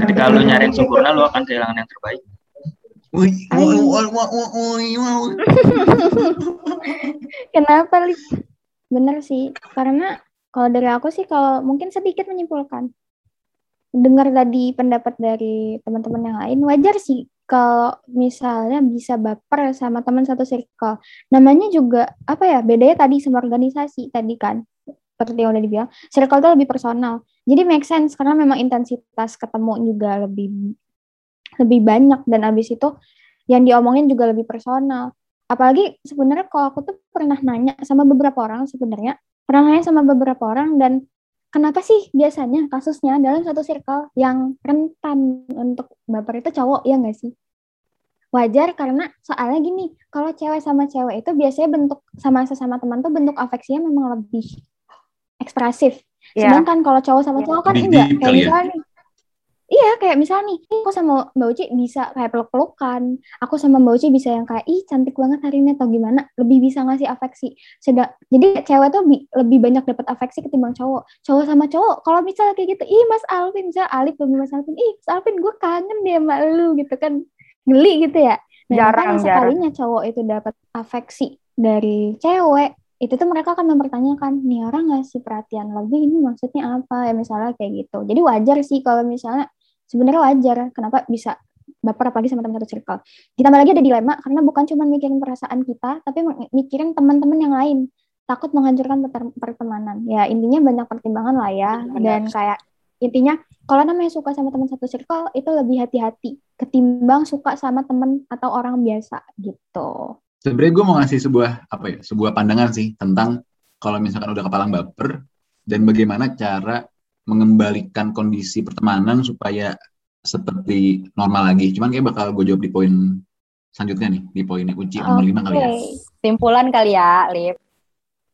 Ketika lo nyariin sempurna lo akan kehilangan yang terbaik. Kenapa, Lik? Bener sih, karena kalau dari aku sih kalau mungkin sedikit menyimpulkan. Dengar tadi pendapat dari teman-teman yang lain, wajar sih kalau misalnya bisa baper sama teman satu circle. Namanya juga apa ya? Bedanya tadi sama organisasi tadi kan. Seperti yang udah dibilang, circle itu lebih personal. Jadi make sense karena memang intensitas ketemu juga lebih lebih banyak dan abis itu yang diomongin juga lebih personal. Apalagi sebenarnya kalau aku tuh pernah nanya sama beberapa orang sebenarnya pernah nanya sama beberapa orang dan kenapa sih biasanya kasusnya dalam satu circle yang rentan untuk baper itu cowok ya nggak sih? Wajar karena soalnya gini, kalau cewek sama cewek itu biasanya bentuk sama sesama teman tuh bentuk afeksinya memang lebih ekspresif. Yeah. Sedangkan kalau cowok sama cowok kan enggak kayak ya? misalnya Iya, kayak misalnya nih, aku sama Mbak Uci bisa kayak peluk-pelukan. Aku sama Mbak Uci bisa yang kayak, ih cantik banget hari ini atau gimana. Lebih bisa ngasih afeksi. Sedang, jadi cewek tuh lebih banyak dapat afeksi ketimbang cowok. Cowok sama cowok, kalau misalnya kayak gitu, ih Mas Alvin, misalnya Alif sama Mas Alvin, ih Mas Alvin gue kangen deh sama lu gitu kan. Geli gitu ya. Nah, jarang, jarang. sekalinya cowok itu dapat afeksi dari cewek, itu tuh mereka akan mempertanyakan nih orang ngasih perhatian lebih? Ini maksudnya apa? Ya misalnya kayak gitu. Jadi wajar sih kalau misalnya sebenarnya wajar. Kenapa bisa baper apalagi sama teman satu circle? Ditambah lagi ada dilema karena bukan cuma mikirin perasaan kita tapi mikirin teman-teman yang lain. Takut menghancurkan pertemanan. Ya intinya banyak pertimbangan lah ya. Benar. dan kayak intinya kalau namanya suka sama teman satu circle itu lebih hati-hati ketimbang suka sama teman atau orang biasa gitu sebenarnya gue mau ngasih sebuah apa ya sebuah pandangan sih tentang kalau misalkan udah kepalang baper dan bagaimana cara mengembalikan kondisi pertemanan supaya seperti normal lagi. Cuman kayak bakal gue jawab di poin selanjutnya nih, di poin uji okay. nomor lima kali ya. Simpulan kali ya, Lip.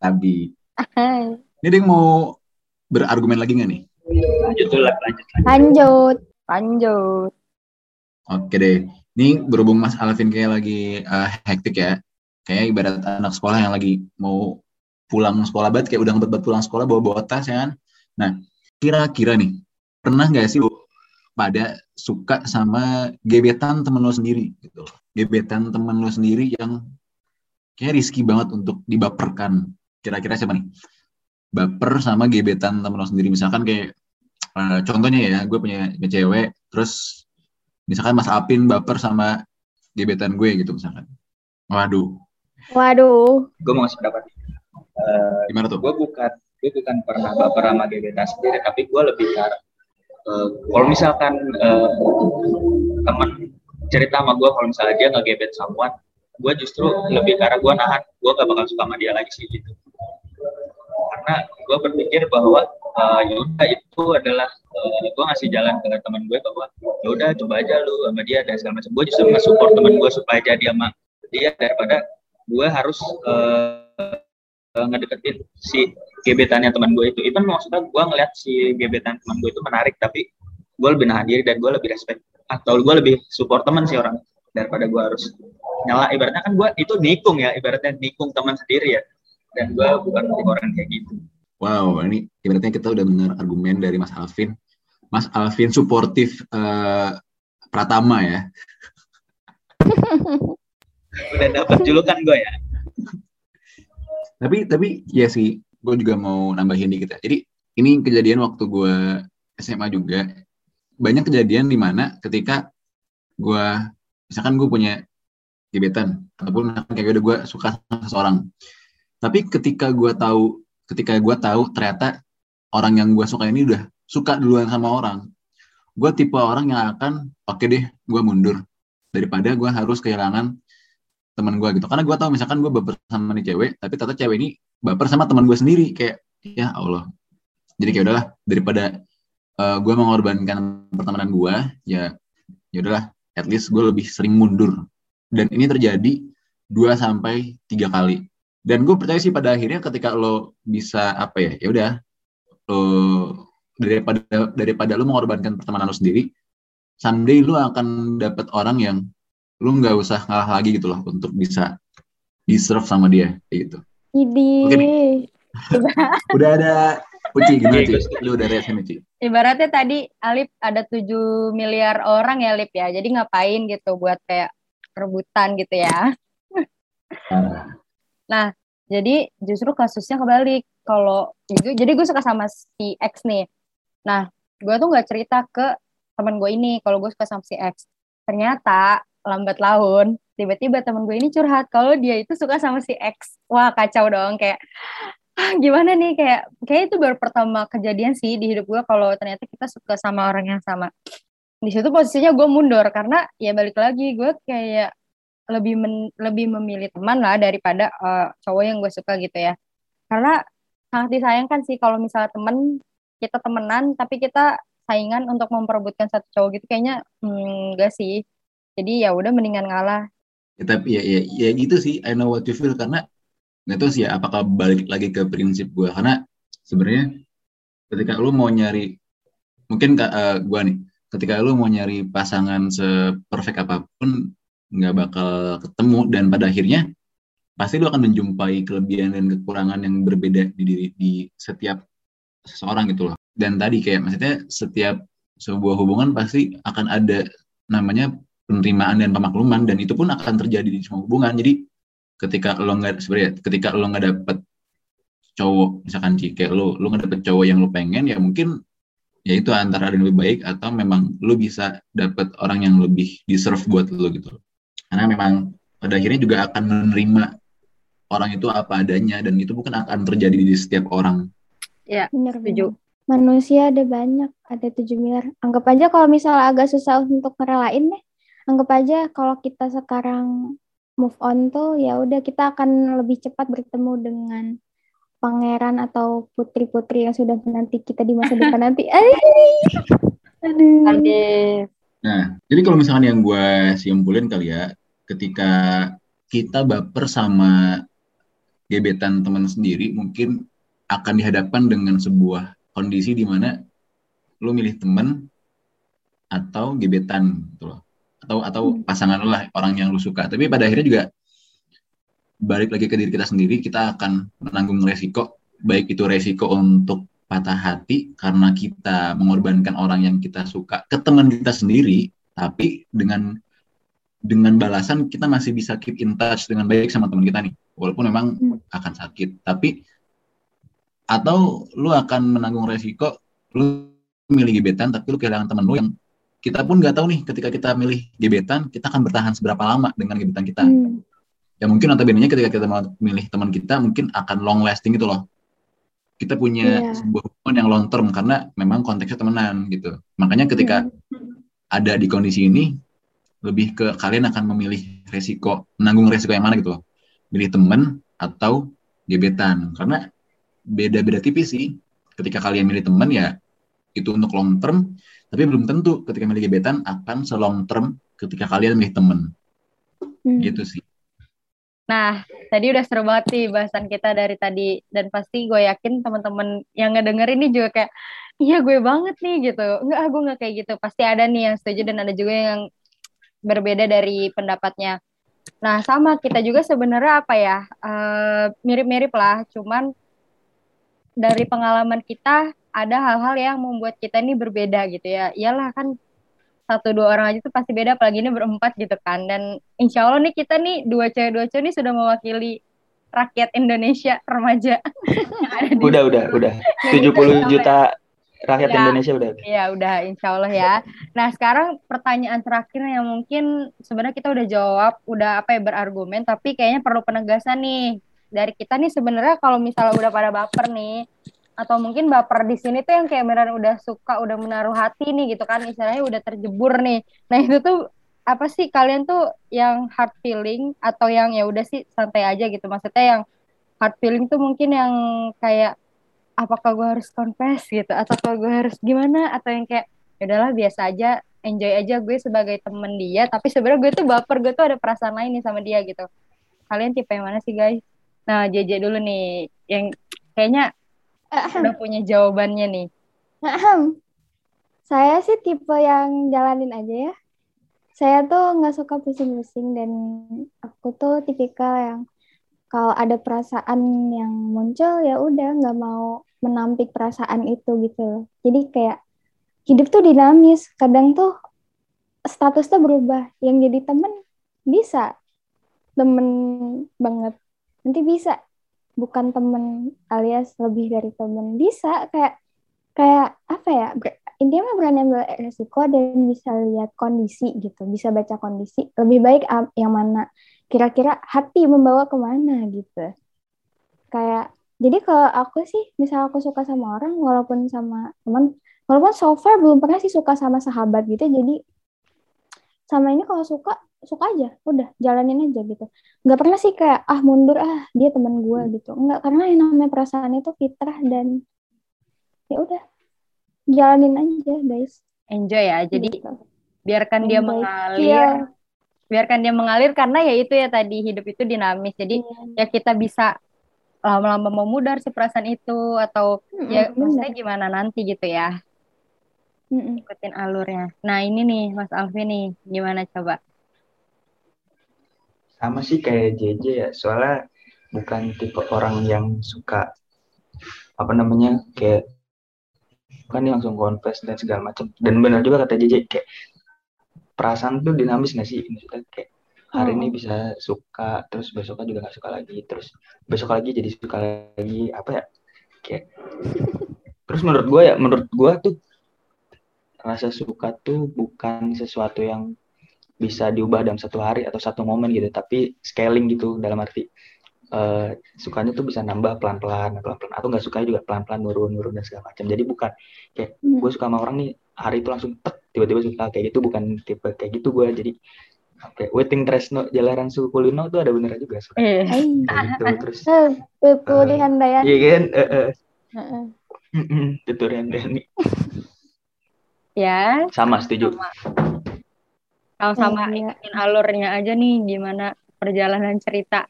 Tapi. Ini dia mau berargumen lagi nggak nih? Lanjut, lanjut, lanjut. Lanjut. Lanjut. Oke deh. Ini berhubung Mas Alvin kayak lagi uh, hektik ya. Kayak ibarat anak sekolah yang lagi mau pulang sekolah banget, kayak udah ngebet pulang sekolah bawa-bawa tas ya kan. Nah, kira-kira nih, pernah nggak sih pada suka sama gebetan temen lo sendiri gitu Gebetan temen lo sendiri yang kayak riski banget untuk dibaperkan. Kira-kira siapa nih? Baper sama gebetan temen lo sendiri. Misalkan kayak uh, contohnya ya, gue punya cewek, terus misalkan Mas Apin baper sama gebetan gue gitu misalkan. Waduh. Waduh. Gue mau ngasih pendapat. Uh, Gimana tuh? Gue bukan gue bukan pernah baper sama gebetan sendiri, tapi gue lebih ke uh, kalau misalkan uh, teman cerita sama gue kalau misalnya dia nggak gebet someone, gue justru lebih karena gue nahan, gue gak bakal suka sama dia lagi sih gitu. Karena gue berpikir bahwa uh, yaudah itu adalah uh, eh, gue ngasih jalan ke teman gue bahwa yaudah coba aja lu sama dia dan segala macam. Gue justru nge-support teman gue supaya jadi sama dia daripada gue harus uh, ngedeketin si gebetannya teman gue itu. Itu maksudnya gue ngeliat si gebetan teman gue itu menarik tapi gue lebih nahan diri dan gue lebih respect atau gue lebih support teman sih orang daripada gue harus nyala. Ibaratnya kan gue itu nikung ya ibaratnya nikung teman sendiri ya dan gue bukan orang kayak gitu Wow, ini ibaratnya kita udah dengar argumen dari Mas Alvin. Mas Alvin suportif uh, Pratama ya. udah dapat julukan gue ya. tapi tapi ya sih, gue juga mau nambahin dikit ya. Jadi ini kejadian waktu gue SMA juga. Banyak kejadian di mana ketika gue, misalkan gue punya gebetan, ataupun kayak udah gue suka sama seseorang. Tapi ketika gue tahu ketika gue tahu ternyata orang yang gue suka ini udah suka duluan sama orang gue tipe orang yang akan oke okay deh gue mundur. Daripada gue harus kehilangan teman gue gitu. Karena gue tahu misalkan gue baper sama nih cewek tapi ternyata cewek ini baper sama teman gue sendiri kayak ya Allah. Jadi kayak udahlah daripada uh, eh, gue mengorbankan pertemanan gue ya ya udahlah at least gue lebih sering mundur. Dan ini terjadi dua sampai tiga kali dan gue percaya sih pada akhirnya ketika lo bisa apa ya ya udah lo daripada daripada lo mengorbankan pertemanan lo sendiri someday lo akan dapat orang yang lo nggak usah ngalah lagi gitu loh untuk bisa diserve sama dia kayak gitu Idi. Oke udah ada Uci gimana Ci? Lu udah reaksi Ci? Ibaratnya tadi Alip ada 7 miliar orang ya Alip ya. Jadi ngapain gitu buat kayak rebutan gitu ya. Nah, jadi justru kasusnya kebalik. Kalau jadi gue suka sama si X nih. Nah, gue tuh nggak cerita ke teman gue ini kalau gue suka sama si X. ternyata lambat laun tiba-tiba temen gue ini curhat kalau dia itu suka sama si X wah kacau dong kayak ah, gimana nih kayak kayak itu baru pertama kejadian sih di hidup gue kalau ternyata kita suka sama orang yang sama di situ posisinya gue mundur karena ya balik lagi gue kayak lebih men, lebih memilih teman lah daripada uh, cowok yang gue suka gitu ya. Karena sangat disayangkan sih kalau misalnya temen kita temenan tapi kita saingan untuk memperebutkan satu cowok gitu kayaknya hmm, enggak sih. Jadi ya udah mendingan ngalah. Ya, tapi ya, ya ya gitu sih. I know what you feel karena nggak tahu sih ya apakah balik lagi ke prinsip gue. Karena sebenarnya ketika lu mau nyari mungkin uh, gue nih ketika lu mau nyari pasangan seperfect apa pun nggak bakal ketemu dan pada akhirnya pasti lu akan menjumpai kelebihan dan kekurangan yang berbeda di diri di setiap seseorang gitu loh. Dan tadi kayak maksudnya setiap sebuah hubungan pasti akan ada namanya penerimaan dan pemakluman dan itu pun akan terjadi di semua hubungan. Jadi ketika lo nggak sebenarnya ketika lo nggak dapet cowok misalkan sih kayak lo lo nggak dapet cowok yang lo pengen ya mungkin ya itu antara ada yang lebih baik atau memang lu bisa dapat orang yang lebih deserve buat lu gitu karena memang pada akhirnya juga akan menerima orang itu apa adanya dan itu bukan akan terjadi di setiap orang ya benar setuju manusia ada banyak ada tujuh miliar anggap aja kalau misalnya agak susah untuk ngerelain deh anggap aja kalau kita sekarang move on tuh ya udah kita akan lebih cepat bertemu dengan pangeran atau putri-putri yang sudah menanti kita di masa depan nanti. Aduh. Aduh. Nah, jadi kalau misalkan yang gue simpulin kali ya, ketika kita baper sama gebetan teman sendiri, mungkin akan dihadapkan dengan sebuah kondisi di mana lo milih teman atau gebetan gitu loh. Atau atau hmm. pasangan lo lah orang yang lo suka. Tapi pada akhirnya juga balik lagi ke diri kita sendiri, kita akan menanggung resiko, baik itu resiko untuk patah hati karena kita mengorbankan orang yang kita suka ke teman kita sendiri, tapi dengan dengan balasan kita masih bisa keep in touch dengan baik sama teman kita nih, walaupun memang hmm. akan sakit, tapi atau lu akan menanggung resiko lu milih gebetan tapi lu kehilangan teman lu yang kita pun nggak tahu nih ketika kita milih gebetan kita akan bertahan seberapa lama dengan gebetan kita. Hmm ya mungkin notabene ketika kita milih teman kita mungkin akan long lasting itu loh kita punya yeah. sebuah hubungan yang long term karena memang konteksnya temenan gitu makanya ketika yeah. ada di kondisi ini lebih ke kalian akan memilih resiko menanggung resiko yang mana gitu loh. Milih teman atau gebetan. Karena beda-beda tipis sih. Ketika kalian milih teman ya itu untuk long term. Tapi belum tentu ketika milih gebetan akan selong term ketika kalian milih teman. Hmm. gitu sih. Nah, tadi udah seru banget sih bahasan kita dari tadi. Dan pasti gue yakin teman-teman yang ngedenger ini juga kayak iya gue banget nih gitu. Enggak, gue nggak kayak gitu. Pasti ada nih yang setuju dan ada juga yang berbeda dari pendapatnya. Nah, sama kita juga sebenarnya apa ya? Uh, mirip-mirip lah, cuman dari pengalaman kita ada hal-hal yang membuat kita ini berbeda gitu ya. Iyalah kan satu dua orang aja tuh pasti beda apalagi ini berempat gitu kan dan insya Allah nih kita nih dua cewek dua cewek nih sudah mewakili rakyat Indonesia remaja udah udah udah 70 juta rakyat ya, Indonesia udah. Iya udah insya Allah ya. Nah sekarang pertanyaan terakhir yang mungkin sebenarnya kita udah jawab udah apa ya berargumen tapi kayaknya perlu penegasan nih. Dari kita nih sebenarnya kalau misalnya udah pada baper nih atau mungkin baper di sini tuh yang kayak beneran udah suka udah menaruh hati nih gitu kan istilahnya udah terjebur nih. Nah itu tuh apa sih? Kalian tuh yang hard feeling atau yang ya udah sih santai aja gitu. Maksudnya yang hard feeling tuh mungkin yang kayak apakah gue harus confess gitu atau gue harus gimana atau yang kayak ya udahlah biasa aja enjoy aja gue sebagai temen dia. Tapi sebenarnya gue tuh baper gue tuh ada perasaan lain nih sama dia gitu. Kalian tipe yang mana sih guys? Nah JJ dulu nih yang kayaknya udah punya jawabannya nih. Saya sih tipe yang jalanin aja ya. Saya tuh nggak suka pusing-pusing dan aku tuh tipikal yang kalau ada perasaan yang muncul ya udah nggak mau menampik perasaan itu gitu. Jadi kayak hidup tuh dinamis. Kadang tuh status tuh berubah. Yang jadi temen bisa. Temen banget. Nanti bisa. Bukan temen alias lebih dari temen. Bisa. Kayak kayak apa ya? Intinya mah berani ambil resiko dan bisa lihat kondisi gitu. Bisa baca kondisi. Lebih baik yang mana? Kira-kira hati membawa ke mana gitu. Kayak jadi kalau aku sih misal aku suka sama orang walaupun sama teman walaupun so far belum pernah sih suka sama sahabat gitu jadi sama ini kalau suka suka aja udah jalanin aja gitu nggak pernah sih kayak ah mundur ah dia teman gue gitu nggak karena yang namanya perasaan itu fitrah dan ya udah jalanin aja guys enjoy ya jadi Gitu. biarkan dia Enjoy. mengalir Chill. biarkan dia mengalir karena ya itu ya tadi hidup itu dinamis jadi Iya. ya kita bisa lama-lama memudar si perasaan itu atau Mm-mm, ya bener. maksudnya gimana nanti gitu ya. Mm-mm. ikutin alurnya. Nah ini nih Mas Alfi nih gimana coba? Sama sih kayak JJ ya soalnya bukan tipe orang yang suka apa namanya kayak kan dia langsung confess dan segala macam. Dan benar juga kata JJ kayak perasaan tuh dinamis gak sih? Maksudnya kayak hari ini Oh. bisa suka terus besoknya juga nggak suka lagi terus besok lagi jadi suka lagi apa ya kayak terus menurut gue ya menurut gue tuh rasa suka tuh bukan sesuatu yang bisa diubah dalam satu hari atau satu momen gitu tapi scaling gitu dalam arti eh, sukanya tuh bisa nambah pelan-pelan pelan-pelan atau nggak suka juga pelan-pelan nurun-nurun dan segala macam jadi bukan kayak Hmm. gue suka sama orang nih hari itu langsung tek tiba-tiba suka kayak gitu bukan tipe kayak gitu gue jadi kayak waiting tresno jalaran suku kulino tuh ada benernya juga eh Hai. kayak gitu terus Eh, Putri Handayani. iya kan Eh, eh. Heeh. tutorial Dani ya sama setuju sama-sama Iya. ikutin alurnya aja nih gimana perjalanan cerita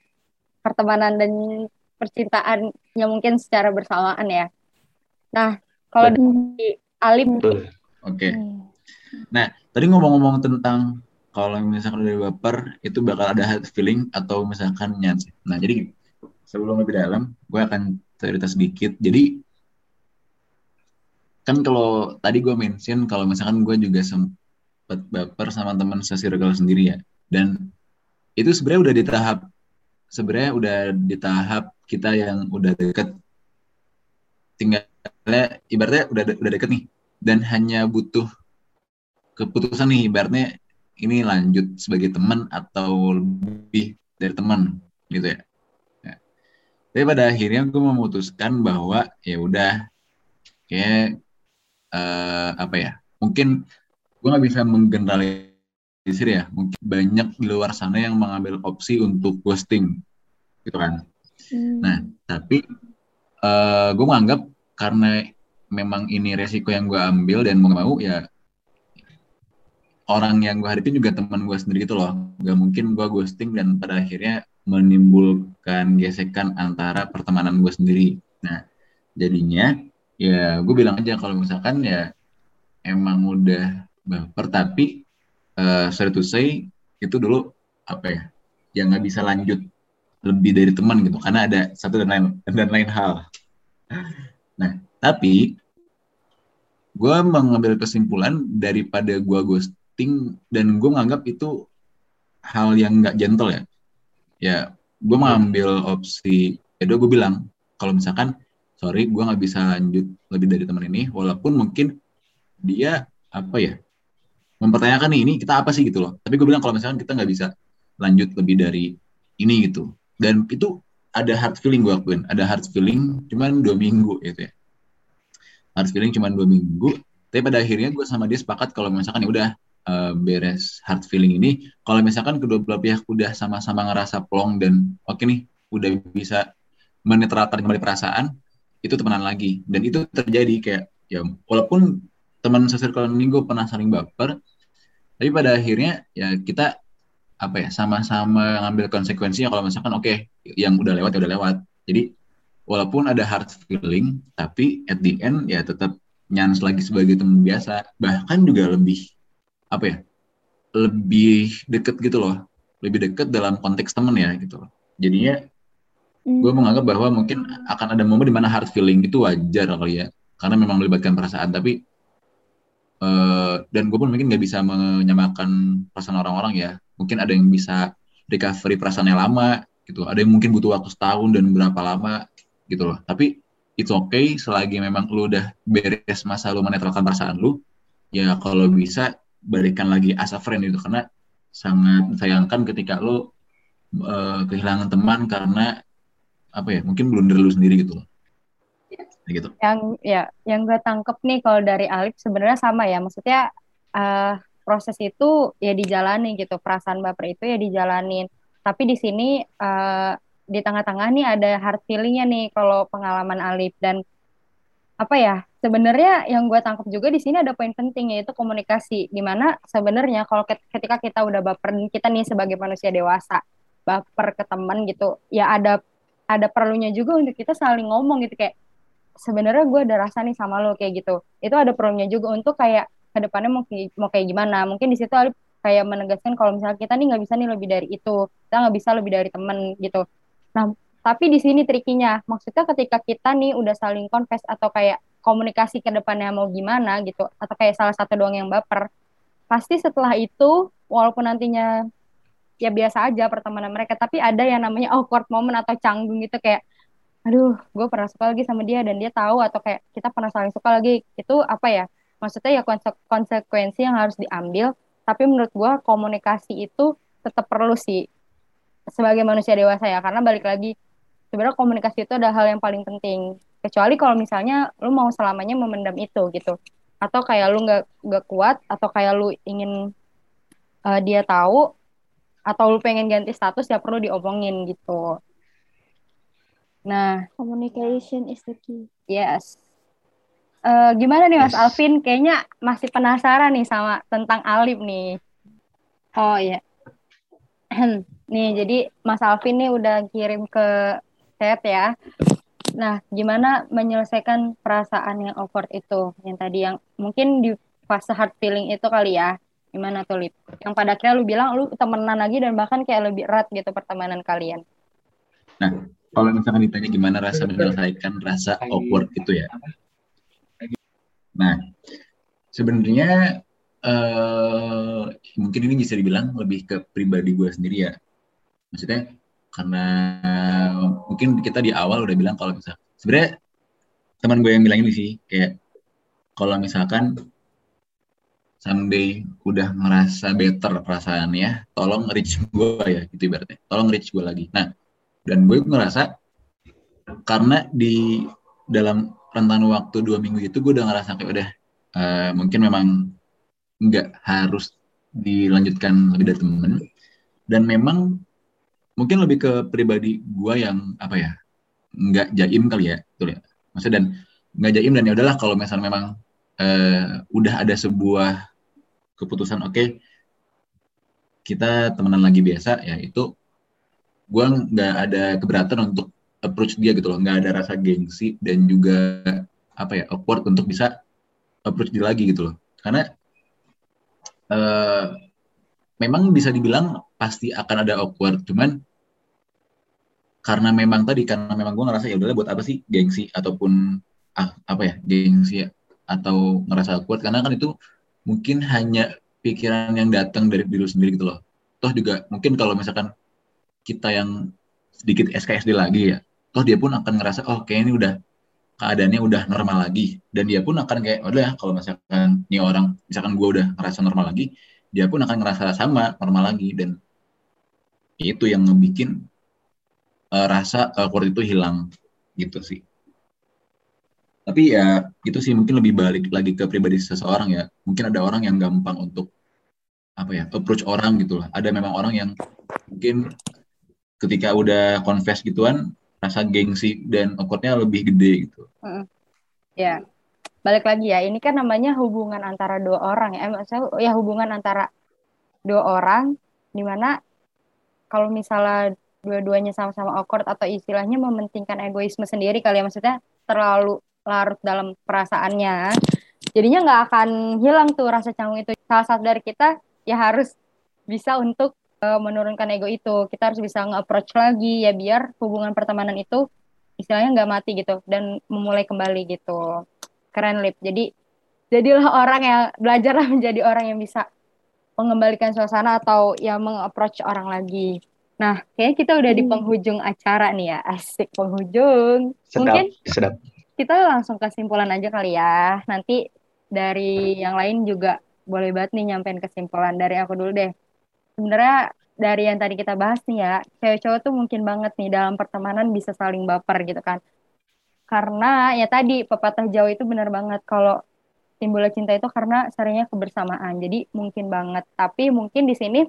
pertemanan dan percintaannya mungkin secara bersamaan ya nah kalau di Alif betul Oke. Hmm. Tadi ngomong-ngomong tentang kalau misalkan udah baper itu bakal ada hard feeling atau misalkan nyans. Nah, jadi sebelum lebih dalam, gue akan cerita sedikit. Jadi kan kalau tadi gue mention kalau misalkan gue juga sempet baper sama teman sesirkel sendiri ya. Dan itu sebenarnya udah di tahap sebenarnya udah di tahap kita yang udah deket tinggalnya ibaratnya udah udah deket nih dan hanya butuh keputusan nih ibaratnya ini lanjut sebagai teman atau lebih dari teman gitu ya. Nah, tapi pada akhirnya gue memutuskan bahwa ya udah kayak eh, apa ya mungkin gue nggak bisa menggeneralisir ya mungkin banyak di luar sana yang mengambil opsi untuk ghosting gitu kan Hmm. Nah, tapi eh gue menganggap karena memang ini resiko yang gue ambil dan mau gak mau ya orang yang gue hadapin juga teman gue sendiri gitu loh. Gak mungkin gue ghosting dan pada akhirnya menimbulkan gesekan antara pertemanan gue sendiri. Nah, jadinya ya gue bilang aja kalau misalkan ya emang udah baper tapi eh sorry to say itu dulu apa ya yang nggak bisa lanjut lebih dari teman gitu karena ada satu dan lain dan lain hal. Nah, tapi gue mengambil kesimpulan daripada gue ghosting dan gue menganggap itu hal yang nggak gentle ya. Ya, gue mengambil opsi, ya gue bilang kalau misalkan sorry gue nggak bisa lanjut lebih dari teman ini, walaupun mungkin dia apa ya mempertanyakan nih ini kita apa sih gitu loh. Tapi gue bilang kalau misalkan kita nggak bisa lanjut lebih dari ini gitu dan itu ada hard feeling gue akuin ada hard feeling cuman dua minggu gitu ya hard feeling cuman dua minggu tapi pada akhirnya gue sama dia sepakat kalau misalkan ya udah eh, beres hard feeling ini kalau misalkan kedua belah pihak udah sama-sama ngerasa plong dan oke nih udah bisa menetralkan kembali perasaan itu temenan lagi. Dan itu terjadi kayak ya walaupun teman sesirkel ini gue pernah saling baper tapi pada akhirnya ya kita apa ya sama-sama ngambil konsekuensinya kalau misalkan oke yang udah lewat ya udah lewat. Jadi walaupun ada hard feeling tapi at the end ya tetap nyans lagi sebagai teman biasa. Bahkan juga lebih apa ya lebih deket gitu loh. Lebih deket dalam konteks temen ya gitu loh. Jadinya Hmm. gue menganggap bahwa mungkin akan ada momen di mana hard feeling itu wajar kali ya. Karena memang melibatkan perasaan tapi eh, dan gue pun mungkin nggak bisa menyamakan perasaan orang-orang ya. Mungkin ada yang bisa recovery perasaannya lama gitu. Ada yang mungkin butuh waktu setahun dan berapa lama gitu loh. Tapi it's okay selagi memang lu udah beres masa lu menetralkan perasaan lu ya kalau bisa balikan lagi as a friend itu karena sangat sayangkan ketika lu uh, kehilangan teman karena apa ya mungkin blunder lu sendiri gitu loh. Gitu. Yang ya yang gue tangkep nih kalau dari Alif sebenarnya sama ya. Maksudnya uh, proses itu ya dijalani gitu. Perasaan baper itu ya dijalanin. Tapi di sini uh, di tengah-tengah nih ada hard feelingnya nih kalau pengalaman Alif. Dan apa ya sebenarnya yang gue tangkap juga di sini ada poin penting yaitu komunikasi. Di mana sebenarnya kalau ketika kita udah baper kita nih sebagai manusia dewasa baper ke teman gitu ya ada ada perlunya juga untuk kita saling ngomong gitu. Kayak sebenarnya gue ada rasa nih sama lo kayak gitu. Itu ada perlunya juga untuk kayak ke depannya mau mau kayak gimana. Mungkin di situ Alif kayak menegaskan kalau misalnya kita nih nggak bisa nih lebih dari itu kita nggak bisa lebih dari temen gitu. Nah, tapi di sini trikinya, maksudnya ketika kita nih udah saling confess atau kayak komunikasi ke depannya mau gimana gitu, atau kayak salah satu doang yang baper, pasti setelah itu, walaupun nantinya ya biasa aja pertemanan mereka, tapi ada yang namanya awkward moment atau canggung gitu kayak, aduh, gue pernah suka lagi sama dia dan dia tahu atau kayak kita pernah saling suka lagi, itu apa ya? Maksudnya ya konsekuensi yang harus diambil, tapi menurut gue komunikasi itu tetap perlu sih sebagai manusia dewasa ya karena balik lagi sebenarnya komunikasi itu adalah hal yang paling penting. Kecuali kalau misalnya lu mau selamanya memendam itu gitu. Atau kayak lu nggak nggak kuat atau kayak lu ingin uh, dia tahu atau lu pengen ganti status ya perlu diomongin gitu. Nah communication is the key. Yes. Uh, gimana nih Mas yes. Alvin? Kayaknya masih penasaran nih sama tentang Alif nih. Oh ya Nih, jadi Mas Alvin nih udah kirim ke chat ya. Nah, gimana menyelesaikan perasaan yang awkward itu? Yang tadi yang mungkin di fase hard feeling itu kali ya. Gimana tuh, Lip? Yang pada akhirnya lu bilang lu temenan lagi dan bahkan kayak lebih erat gitu pertemanan kalian. Nah, kalau misalkan ditanya gimana rasa menyelesaikan rasa awkward itu ya. Nah, sebenarnya uh, mungkin ini bisa dibilang lebih ke pribadi gue sendiri ya maksudnya karena mungkin kita di awal udah bilang kalau misal sebenarnya teman gue yang bilang ini sih kayak kalau misalkan someday udah ngerasa better perasaannya, tolong reach gue ya, gitu ibaratnya. Tolong reach gue lagi. Nah, dan gue ngerasa karena di dalam rentan waktu dua minggu itu gue udah ngerasa kayak udah uh, mungkin memang nggak harus dilanjutkan lebih dari temen dan memang mungkin lebih ke pribadi gue yang apa ya nggak jaim kali ya betul ya. Maksudnya dan nggak jaim dan ya udahlah kalau misalnya memang uh, udah ada sebuah keputusan oke okay, kita temenan lagi biasa ya itu gue nggak ada keberatan untuk approach dia gitu loh. Nggak ada rasa gengsi dan juga apa ya awkward untuk bisa approach dia lagi gitu loh. Karena uh, memang bisa dibilang pasti akan ada awkward cuman karena memang tadi karena memang gue ngerasa ya udahlah buat apa sih gengsi ataupun ah, apa ya gengsi atau ngerasa kuat? Karena kan itu mungkin hanya pikiran yang datang dari diri sendiri gitu loh. Toh juga mungkin kalau misalkan kita yang sedikit SKSD lagi ya toh dia pun akan ngerasa oh kayak ini udah keadaannya udah normal lagi. Dan dia pun akan kayak udah ya kalau misalkan ini orang misalkan gue udah ngerasa normal lagi dia pun akan ngerasa sama normal lagi. Dan itu yang ngebikin uh, rasa awkward itu hilang gitu sih. Tapi ya itu sih mungkin lebih balik lagi ke pribadi seseorang ya. Mungkin ada orang yang gampang untuk apa ya approach orang gitu lah. Ada memang orang yang mungkin ketika udah confess gituan rasa gengsi dan awkwardnya lebih gede gitu. Ya balik lagi ya. Ini kan namanya hubungan antara dua orang ya. Eh, saya ya hubungan antara dua orang di mana kalau misalnya dua-duanya sama-sama awkward atau istilahnya mementingkan egoisme sendiri kali ya. Maksudnya terlalu larut dalam perasaannya. Jadinya nggak akan hilang tuh rasa canggung itu. Salah satu dari kita ya harus bisa untuk uh, menurunkan ego itu. Kita harus bisa nge-approach lagi ya biar hubungan pertemanan itu istilahnya nggak mati gitu dan memulai kembali gitu. Keren lip. Jadi jadilah orang yang belajarlah menjadi orang yang bisa mengembalikan suasana atau ya meng-approach orang lagi Nah, kayaknya kita udah di hmm. penghujung acara nih ya. Asik penghujung. Sedap, Mungkin sedap. kita langsung kesimpulan aja kali ya. Nanti dari yang lain juga boleh banget nih nyampein kesimpulan dari aku dulu deh. Sebenarnya dari yang tadi kita bahas nih ya, cewek cowok tuh mungkin banget nih dalam pertemanan bisa saling baper gitu kan. Karena ya tadi pepatah Jawa itu benar banget kalau timbulnya cinta itu karena seringnya kebersamaan. Jadi mungkin banget. Tapi mungkin di sini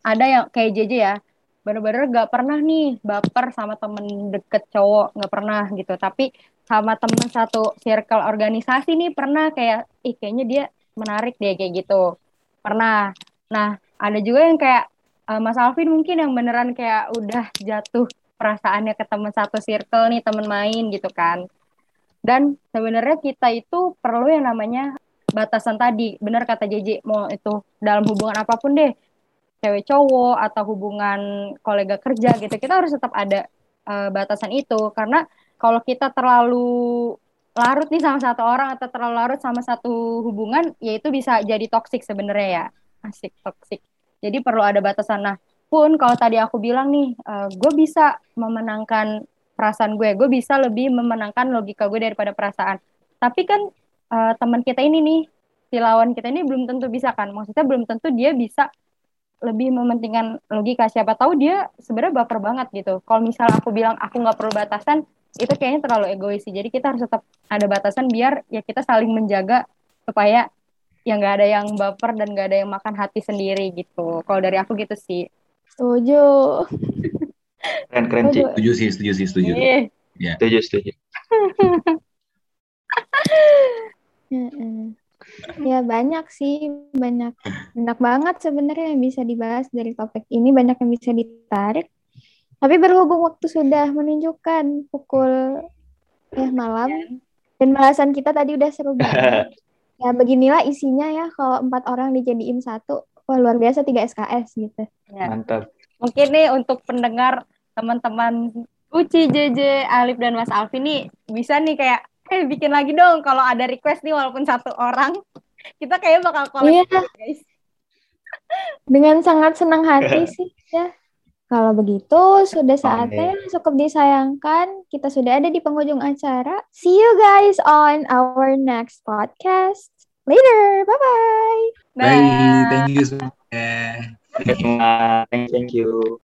ada yang kayak JJ ya, bener-bener gak pernah nih baper sama temen deket cowok, gak pernah gitu. Tapi sama temen satu circle organisasi nih pernah kayak, ih kayaknya dia menarik deh kayak gitu. Pernah. Nah, ada juga yang kayak uh, Mas Alvin mungkin yang beneran kayak udah jatuh perasaannya ke teman satu circle nih teman main gitu kan dan sebenarnya kita itu perlu yang namanya batasan tadi bener kata JJ mau itu dalam hubungan apa pun deh cewek cowok atau hubungan kolega kerja gitu kita harus tetap ada uh, batasan itu karena kalau kita terlalu larut nih sama satu orang atau terlalu larut sama satu hubungan ya itu bisa jadi toksik sebenarnya ya asik toksik jadi perlu ada batasan. Nah, pun kalau tadi aku bilang nih, uh, gue bisa memenangkan perasaan gue, gue bisa lebih memenangkan logika gue daripada perasaan. Tapi kan uh, teman kita ini nih, si lawan kita ini belum tentu bisa kan. Maksudnya belum tentu dia bisa lebih mementingkan logika. Siapa tahu dia sebenarnya baper banget gitu. Kalau misalnya aku bilang aku nggak perlu batasan, itu kayaknya terlalu egois sih. Jadi kita harus tetap ada batasan biar ya kita saling menjaga supaya yang nggak ada yang baper dan nggak ada yang makan hati sendiri gitu. Kalau dari aku gitu sih. Setuju. Keren keren sih. Setuju sih, setuju sih, setuju. Iya. Ya. Setuju setuju. ya banyak sih, banyak banyak banget sebenarnya yang bisa dibahas dari topik ini, banyak yang bisa ditarik. Tapi berhubung waktu sudah menunjukkan pukul ya malam dan bahasan kita tadi udah seru banget. ya beginilah isinya ya kalau empat orang dijadiin satu wah luar biasa tiga SKS gitu Ya. Mantap. Mungkin nih untuk pendengar teman-teman Uci, JJ, Alif dan Mas Alfi nih bisa nih kayak eh bikin lagi dong kalau ada request nih walaupun satu orang. Kita kayak bakal collab Iya. guys. dengan sangat senang hati sih ya. Kalau begitu sudah saatnya cukup disayangkan. Kita sudah ada di penghujung acara. See you guys on our next podcast. Later. Bye. Bye. Bye, thank you semua. Thank thank you.